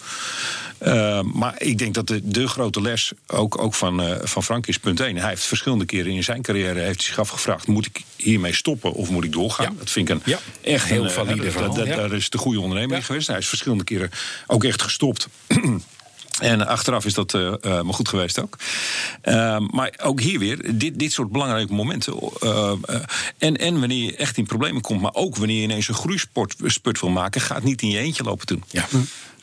Uh, maar ik denk dat de, de grote les ook, ook van, uh, van Frank is punt 1. Hij heeft verschillende keren in zijn carrière heeft zich afgevraagd: moet ik hiermee stoppen of moet ik doorgaan? Ja. Dat vind ik een ja. echt heel valide uh, verhaal. Daar is de goede ondernemer geweest. Hij is verschillende keren ook echt gestopt. En achteraf is dat uh, maar goed geweest ook. Uh, maar ook hier weer, dit, dit soort belangrijke momenten. En, en wanneer je echt in problemen komt, maar ook wanneer je ineens een groeispurt wil maken, gaat niet in je eentje lopen doen. Ja.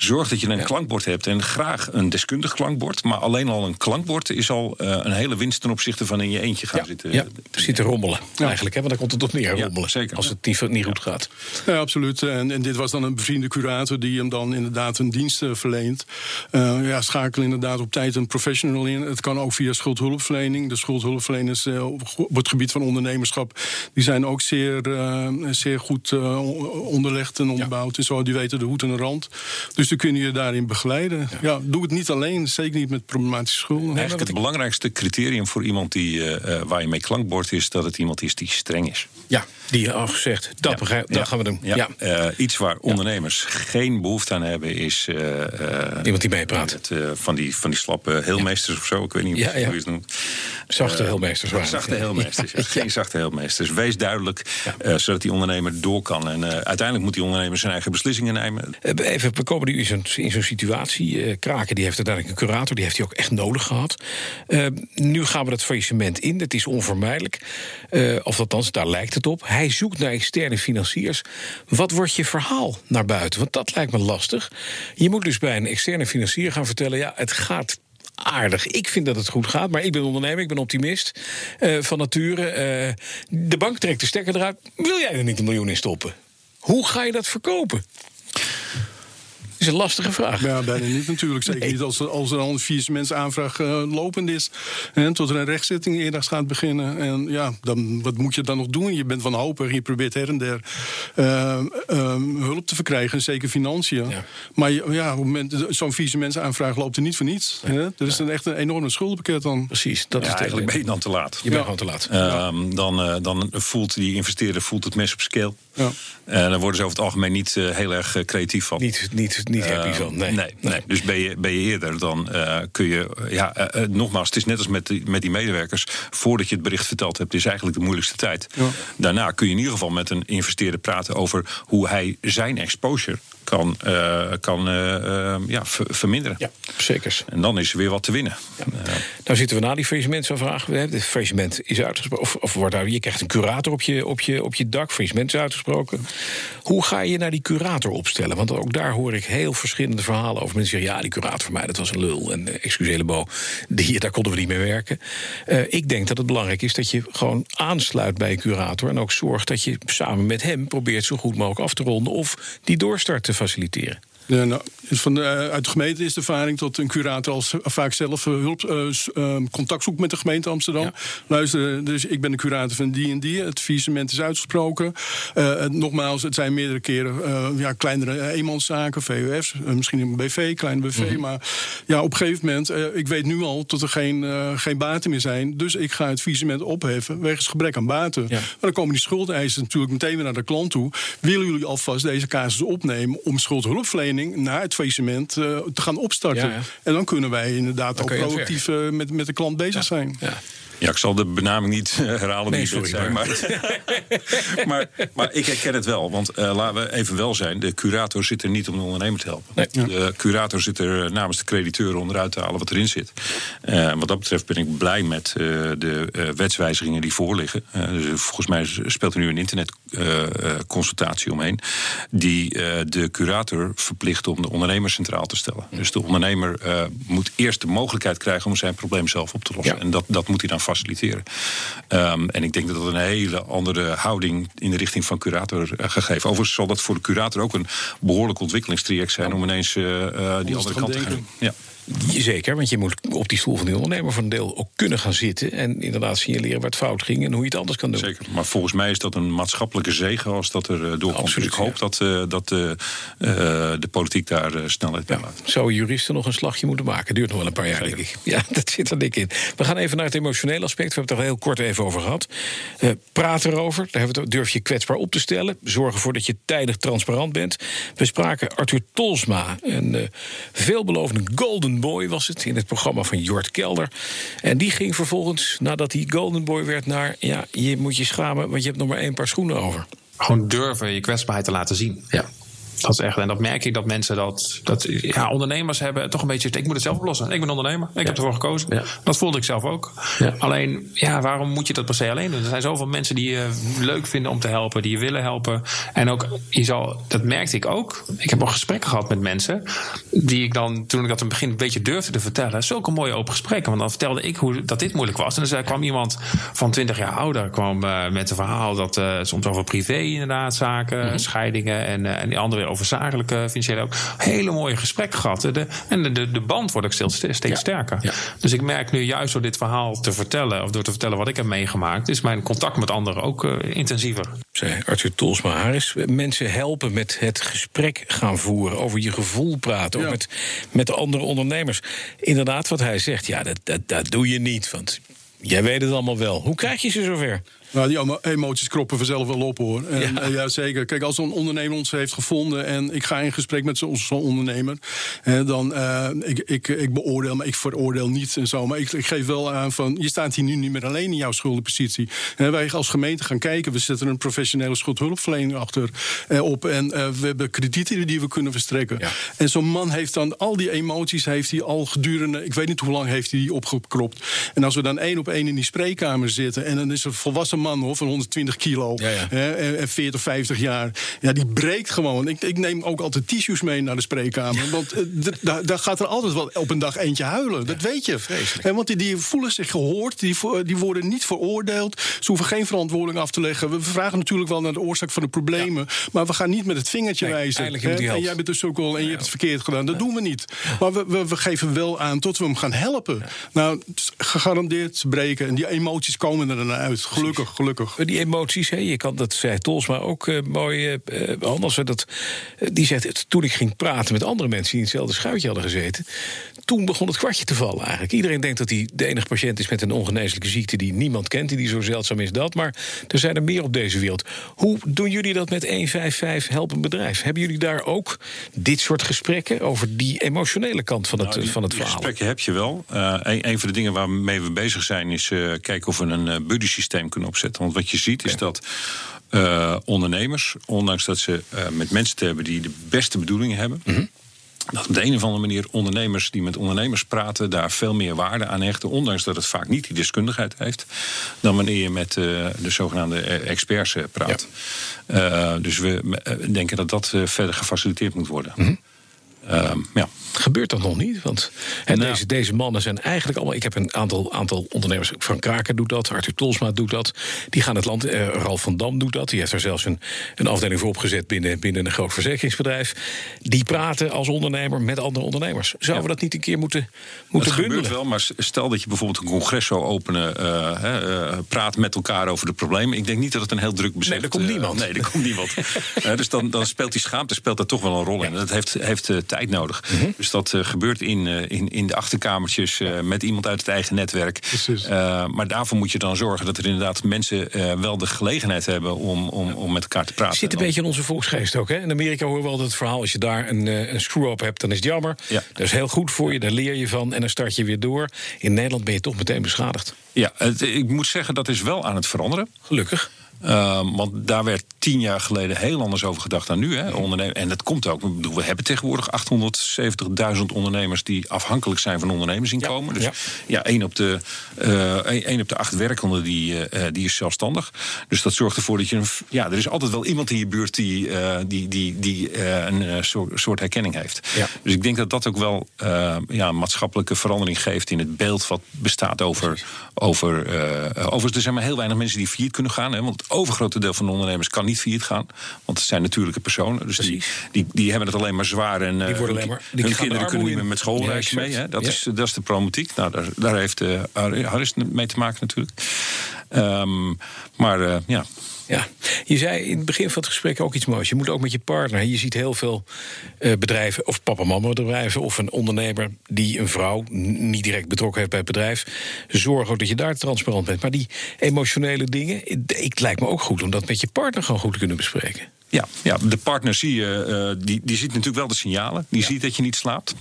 Zorg dat je een klankbord hebt en graag een deskundig klankbord. Maar alleen al een klankbord is al een hele winst ten opzichte van in je eentje gaan ja. zitten. Ja, zitten rommelen eigenlijk. Hè? Want dan komt het op neer, rommelen. zeker. Als het niet, niet goed gaat. Ja, absoluut. En, en, dit was dan een bevriende curator die hem dan inderdaad een dienst verleent. Uh, ja, schakel inderdaad op tijd een professional in. Het kan ook via schuldhulpverlening. De schuldhulpverleners uh, op het gebied van ondernemerschap... die zijn ook zeer, uh, zeer goed onderlegd en onderbouwd. En zo, die weten de hoed en de rand. Dus die kunnen je daarin begeleiden. Ja. ja doe het niet alleen, zeker niet met problematische schulden. Eigenlijk het belangrijkste criterium voor iemand die, waar je mee klankbord... is dat het iemand is die streng is. Ja, die je al gezegd, dat, begrijp, dat gaan we doen. Ja. iets waar ondernemers geen behoefte aan hebben is... Iemand die meepraat. Het, uh, van, die, van die slappe heelmeesters of zo. Ik weet niet ja, hoe je het noemt. Zachte uh, heelmeesters waren Zachte heelmeesters. Ja. Geen zachte heelmeesters. Wees duidelijk, uh, zodat die ondernemer door kan. En uiteindelijk moet die ondernemer zijn eigen beslissingen nemen. even, we komen nu in zo'n situatie. Kraken die heeft uiteindelijk een curator. Die heeft hij ook echt nodig gehad. nu gaan we dat faillissement in. Het is onvermijdelijk. of althans, daar lijkt het op. Hij zoekt naar externe financiers. Wat wordt je verhaal naar buiten? Want dat lijkt me lastig. Je moet dus bij een externe financier gaan vertellen: ja, het gaat aardig. Ik vind dat het goed gaat, maar ik ben ondernemer, ik ben optimist uh, van nature. Uh, de bank trekt de stekker eruit. Wil jij er niet een miljoen in stoppen? Hoe ga je dat verkopen? Is een lastige vraag. Ja, bijna niet natuurlijk. Zeker nee. niet als, als er al een faillissementsaanvraag uh, lopend is. En tot er een rechtszitting eerder gaat beginnen. En ja, dan, wat moet je dan nog doen? Je bent wanhopig, je probeert her en der uh, uh, hulp te verkrijgen. Zeker financiën. Ja. Maar ja, op het moment zo'n faillissementsaanvraag loopt er niet voor niets. Ja. Er is ja. een echt een enorme schuldenpakket dan. Precies. Dat ja, is eigenlijk ben je dan te laat. Je bent gewoon te laat. Ehm, dan, dan voelt die investeerder voelt het mes op scale. Ja. En dan worden ze over het algemeen niet heel erg creatief van. Niet, niet, niet happy van. Nee. Nee, nee. Dus ben je, ben je eerder, dan uh, kun je. Ja, uh, nogmaals, het is net als met die, met die medewerkers. Voordat je het bericht verteld hebt, is eigenlijk de moeilijkste tijd. Ja. Daarna kun je in ieder geval met een investeerder praten over hoe hij zijn exposure kan, uh, kan uh, ja, verminderen. Ja, zeker. En dan is er weer wat te winnen. Ja. Uh, nou zitten we na die faillissementsaanvraag. Het faillissement is uitgesproken. Of, of wordt daar, je krijgt een curator op je, op je, op je dak. Faillissement is uitgesproken. Hoe ga je naar die curator opstellen? Want ook daar hoor ik heel verschillende verhalen over. Mensen zeggen, ja, die curator voor mij, dat was een lul. En excuseer Bo, die, daar konden we niet mee werken. ik denk dat het belangrijk is dat je gewoon aansluit bij een curator. En ook zorgt dat je samen met hem probeert zo goed mogelijk af te ronden. Of die doorstart te faciliteren. Ja, nou, van de, uit de gemeente is de ervaring dat een curator als vaak zelf hulp, uh, uh, contact zoekt met de gemeente Amsterdam. Ja. Luister, dus ik ben de curator van die en die. Het faillissement is uitgesproken. Uh, nogmaals, het zijn meerdere keren ja, kleinere eenmanszaken, VUF's, misschien een BV, kleine BV. Mm -hmm. Maar ja, op een gegeven moment, ik weet nu al dat er geen, geen baten meer zijn. Dus ik ga het faillissement opheffen wegens gebrek aan baten. Ja. Maar dan komen die schuldeisers natuurlijk meteen weer naar de klant toe. Willen jullie alvast deze casus opnemen om schuldhulpverlening na het faillissement uh, te gaan opstarten. Ja, ja. En dan kunnen wij inderdaad ook proactief uh, met, met de klant bezig zijn. Ja, ik zal de benaming niet uh, herhalen nee, sorry, zijn. Maar, maar, maar, ik herken het wel. Want uh, laten we even wel zijn. De curator zit er niet om de ondernemer te helpen. Nee. Ja. De curator zit er namens de crediteuren onderuit te halen wat erin zit. Uh, wat dat betreft ben ik blij met de wetswijzigingen die voorliggen. dus volgens mij speelt er nu een internetconsultatie omheen. Die de curator verplicht om de ondernemer centraal te stellen. Dus de ondernemer moet eerst de mogelijkheid krijgen om zijn probleem zelf op te lossen. Ja. En dat, dat moet hij dan faciliteren. Um, en ik denk dat dat een hele andere houding in de richting van curator uh, gegeven. Overigens zal dat voor de curator ook een behoorlijk ontwikkelingstraject zijn om ineens uh, uh, die andere kant te gaan. Ja. Zeker, want je moet op die stoel van die ondernemer een deel ook kunnen gaan zitten. En inderdaad signaleren waar het fout ging en hoe je het anders kan doen. Zeker, maar volgens mij is dat een maatschappelijke zegen als dat er uh, doorkomt. Absoluut, dus ik hoop ja. dat, uh, dat uh, de politiek daar snelheid bij Ja, laat. Zou juristen nog een slagje moeten maken? Duurt nog wel een paar jaar, Zeker. denk ik. Ja, dat zit er dik in. We gaan even naar het emotionele aspect. We hebben het er heel kort even over gehad. Praat erover. Daar hebben we het, durf je kwetsbaar op te stellen. Zorg ervoor dat je tijdig transparant bent. We spraken Arthur Tolsma. Een veelbelovende golden boy was het. In het programma van Jort Kelder. En die ging vervolgens, nadat hij golden boy werd, naar... ja, je moet je schamen, want je hebt nog maar één paar schoenen over. Gewoon durven je kwetsbaarheid te laten zien. Ja. Dat is echt, en dat merk ik dat mensen dat, dat. Ja, ondernemers hebben toch een beetje. Ik moet het zelf oplossen. Ik ben ondernemer. Ik heb ervoor gekozen. Dat voelde ik zelf ook. Alleen, ja, waarom moet je dat per se alleen doen? Er zijn zoveel mensen die je leuk vinden om te helpen, die je willen helpen. En ook, je zal, dat merkte ik ook. Ik heb al gesprekken gehad met mensen. Die ik dan, toen ik dat in het begin een beetje durfde te vertellen, zulke mooie open gesprekken. Want dan vertelde ik hoe, dat dit moeilijk was. En dan kwam iemand van 20 jaar ouder kwam, uh, met een verhaal dat uh, soms over privé inderdaad zaken, mm-hmm. scheidingen en, uh, en die andere over zakelijke financiële ook. Hele mooie gesprekken gehad. De, en de, de band wordt ook steeds, steeds sterker. Dus ik merk nu juist door dit verhaal te vertellen, of door te vertellen wat ik heb meegemaakt, is mijn contact met anderen ook uh, intensiever. Zei Arthur Tolsma Harris. Mensen helpen met het gesprek gaan voeren, over je gevoel praten, ook met, met andere ondernemers. Inderdaad, wat hij zegt, ja, dat, dat, dat doe je niet. Want jij weet het allemaal wel. Hoe krijg je ze zover? Nou, die emoties kroppen vanzelf wel op hoor. En, ja. ja. zeker. Kijk, als een ondernemer ons heeft gevonden en ik ga in gesprek met zo'n ondernemer, hè, dan uh, ik, ik, ik beoordeel, maar ik veroordeel niet en zo. Maar ik, ik, geef wel aan van, je staat hier nu niet meer alleen in jouw schuldenpositie. En wij als gemeente gaan kijken, we zetten een professionele schuldhulpverlening achter eh, op en uh, we hebben kredieten die we kunnen verstrekken. Ja. En zo'n man heeft dan al die emoties, heeft hij al gedurende, ik weet niet hoe lang heeft hij die opgekropt. En als we dan één op één in die spreekkamer zitten en dan is een volwassen man hoor, van 120 kilo Hè, en 40, 50 jaar. Ja, die breekt gewoon. Ik, ik neem ook altijd tissues mee naar de spreekkamer. Want uh, daar gaat er altijd wel op een dag eentje huilen. Dat weet je. Hè, want die, die, voelen zich gehoord. Die, die worden niet veroordeeld. Ze hoeven geen verantwoording af te leggen. We vragen natuurlijk wel naar de oorzaak van de problemen. Maar we gaan niet met het vingertje nee, wijzen. En jij bent dus ook al en je hebt het verkeerd gedaan. Dat doen we niet. Maar we, we, we, geven wel aan tot we hem gaan helpen. Nou, gegarandeerd breken. En die emoties komen er dan uit. Gelukkig gelukkig. Die emoties, hè, je kan, dat zei Tolsma ook uh, mooi uh, anders. Dat, uh, die zegt, toen ik ging praten met andere mensen die in hetzelfde schuitje hadden gezeten... toen begon het kwartje te vallen eigenlijk. Iedereen denkt dat hij de enige patiënt is met een ongeneeslijke ziekte... die niemand kent, die zo zeldzaam is dat. Maar er zijn er meer op deze wereld. Hoe doen jullie dat met 155 Help een Bedrijf? Hebben jullie daar ook dit soort gesprekken... over die emotionele kant van het, nou, die, van het verhaal? gesprekken heb je wel. een, een van de dingen waarmee we bezig zijn... is kijken of we een buddy systeem kunnen opzetten want wat je ziet is dat uh, ondernemers, ondanks dat ze uh, met mensen te hebben die de beste bedoelingen hebben. Mm -hmm. Dat op de een of andere manier ondernemers die met ondernemers praten, daar veel meer waarde aan hechten. Ondanks dat het vaak niet die deskundigheid heeft. dan wanneer je met uh, de zogenaamde experts praat. Ja. dus we denken dat dat verder gefaciliteerd moet worden. Mm -hmm. Ja. Gebeurt dat nog niet? Want nou. deze, deze mannen zijn eigenlijk allemaal. Ik heb een aantal, aantal ondernemers. Frank Kraker doet dat, Arthur Tolsma doet dat. Die gaan het land. Eh, Ralf van Dam doet dat. Die heeft daar zelfs een, een afdeling voor opgezet binnen, binnen een groot verzekeringsbedrijf. Die praten als ondernemer met andere ondernemers. Zouden we dat niet een keer moeten, moeten dat bundelen? gebeurt wel, maar stel dat je bijvoorbeeld een congres zou openen. Uh, uh, praat met elkaar over de problemen. Ik denk niet dat het een heel druk bezet... Nee, er komt niemand. nee, er komt niemand. dus dan, dan speelt die schaamte speelt daar toch wel een rol in. Dat heeft, heeft tijd nodig. Mm -hmm. Dus dat uh, gebeurt in, uh, in, in de achterkamertjes uh, met iemand uit het eigen netwerk. maar daarvoor moet je dan zorgen dat er inderdaad mensen wel de gelegenheid hebben om, om, om met elkaar te praten. Zit een beetje in onze volksgeest ook. Hè? In Amerika horen we altijd het verhaal: als je daar een, een screw-up hebt, dan is het jammer. Ja. Dat is heel goed voor je, daar leer je van en dan start je weer door. In Nederland ben je toch meteen beschadigd. Ja, het, ik moet zeggen dat is wel aan het veranderen. Gelukkig. Uh, want daar werd tien jaar geleden heel anders over gedacht dan nu. Hè, ondernemen. En dat komt ook. We hebben tegenwoordig 870.000 ondernemers die afhankelijk zijn van ondernemersinkomen. Ja, dus ja, één, op de, uh, één op de acht werkenden die, uh, die is zelfstandig. Dus dat zorgt ervoor dat je. Een, ja, er is altijd wel iemand in je buurt die, die, die, die een soort, soort herkenning heeft. Ja. Dus ik denk dat dat ook wel ja, een maatschappelijke verandering geeft in het beeld wat bestaat over. over overigens, er zijn maar heel weinig mensen die failliet kunnen gaan. Hè, want overgrote deel van de ondernemers kan niet failliet gaan. Want het zijn natuurlijke personen. Dus die, die, die hebben het alleen maar zwaar. En die worden alleen maar, die hun kinderen kunnen niet meer met schoolreis mee. Hè? Dat, is, dat is de problematiek. Nou, daar, daar heeft uh, Harris mee te maken natuurlijk. Um, maar uh, ja. Ja, je zei in het begin van het gesprek ook iets moois. Je moet ook met je partner. Je ziet heel veel uh, bedrijven, of papa-mama bedrijven, of een ondernemer die een vrouw niet direct betrokken heeft bij het bedrijf. Zorg ook dat je daar transparant bent. Maar die emotionele dingen, het lijkt me ook goed om dat met je partner gewoon goed te kunnen bespreken. Ja, ja de partner zie je, uh, die, die ziet natuurlijk wel de signalen. Die ja. ziet dat je niet slaapt.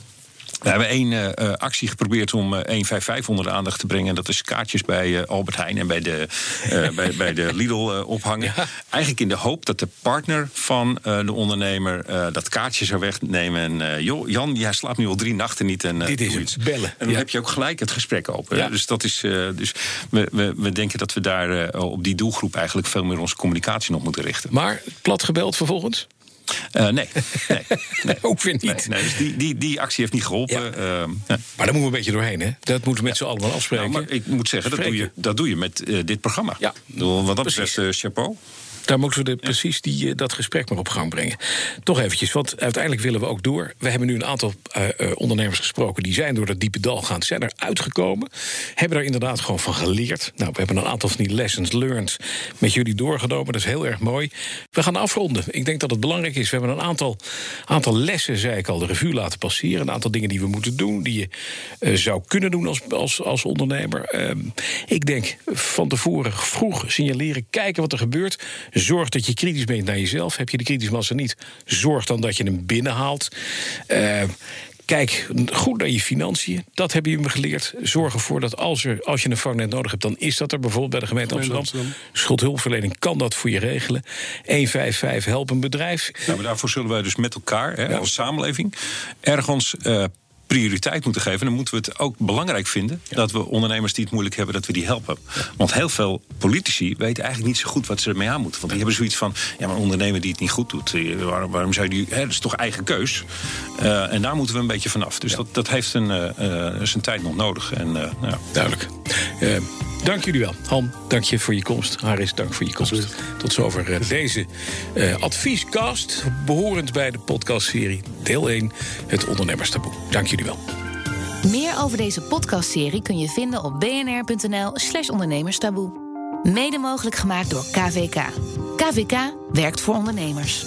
We hebben één uh, actie geprobeerd om uh, 155 onder de aandacht te brengen. Dat is kaartjes bij uh, Albert Heijn en bij de, bij, bij, de Lidl ophangen. Ja. Eigenlijk in de hoop dat de partner van de ondernemer dat kaartje zou wegnemen. En joh, Jan, jij slaapt nu al drie nachten niet. En, Dit is iets. Bellen. En dan ja. heb je ook gelijk het gesprek open. Dus, dat is, dus we, we, we, denken dat we daar op die doelgroep eigenlijk veel meer onze communicatie op moeten richten. Maar plat gebeld vervolgens? Uh, nee, nee, nee. ook weer niet. Nee, dus die, die, die actie heeft niet geholpen. Ja. Uh, ja. Maar daar moeten we een beetje doorheen, hè? Dat moeten we met z'n allen wel afspreken. Nou, maar ik moet zeggen, dat doe, je, dat doe je met uh, dit programma. Ja. Wat dat betreft, chapeau. Daar moeten we de, precies die, dat gesprek maar op gang brengen. Toch eventjes, want uiteindelijk willen we ook door. We hebben nu een aantal uh, uh, ondernemers gesproken... die zijn door dat diepe dal gaan, zijn er uitgekomen. Hebben daar inderdaad gewoon van geleerd. Nou, we hebben een aantal van die lessons learned met jullie doorgenomen. Dat is heel erg mooi. We gaan afronden. Ik denk dat het belangrijk is. We hebben een aantal, aantal lessen, zei ik al, de revue laten passeren. Een aantal dingen die we moeten doen... die je zou kunnen doen als, als, als ondernemer. ik denk van tevoren vroeg signaleren, kijken wat er gebeurt... Zorg dat je kritisch bent naar jezelf. Heb je de kritische massa niet, zorg dan dat je hem binnenhaalt. Uh, Kijk goed naar je financiën. Dat hebben jullie me geleerd. Zorg ervoor dat als, er, als je een vangnet nodig hebt, dan is dat er. Bijvoorbeeld bij de gemeente Amsterdam. Amsterdam. Schuldhulpverlening kan dat voor je regelen. 155 help een bedrijf. Nou, maar daarvoor zullen wij dus met elkaar, hè, ja. als samenleving, ergens. Uh, prioriteit moeten geven, dan moeten we het ook belangrijk vinden ja. dat we ondernemers die het moeilijk hebben, dat we die helpen. Ja. Want heel veel politici weten eigenlijk niet zo goed wat ze ermee aan moeten. Want die hebben zoiets van: ja, maar een ondernemer die het niet goed doet, waarom, waarom zou die. Hè, dat is toch eigen keus. Uh, en daar moeten we een beetje vanaf. Dus ja. dat, dat heeft een, uh, zijn tijd nog nodig. En, uh, nou. Duidelijk. Dank jullie wel. Han, dank je voor je komst. Haris, dank voor je komst. Absoluut. Tot zover deze adviescast, behorend bij de podcastserie deel 1, het ondernemerstaboe. Dank jullie wel. Meer over deze podcastserie kun je vinden op bnr.nl slash ondernemerstaboe. Mede mogelijk gemaakt door KVK. KVK werkt voor ondernemers.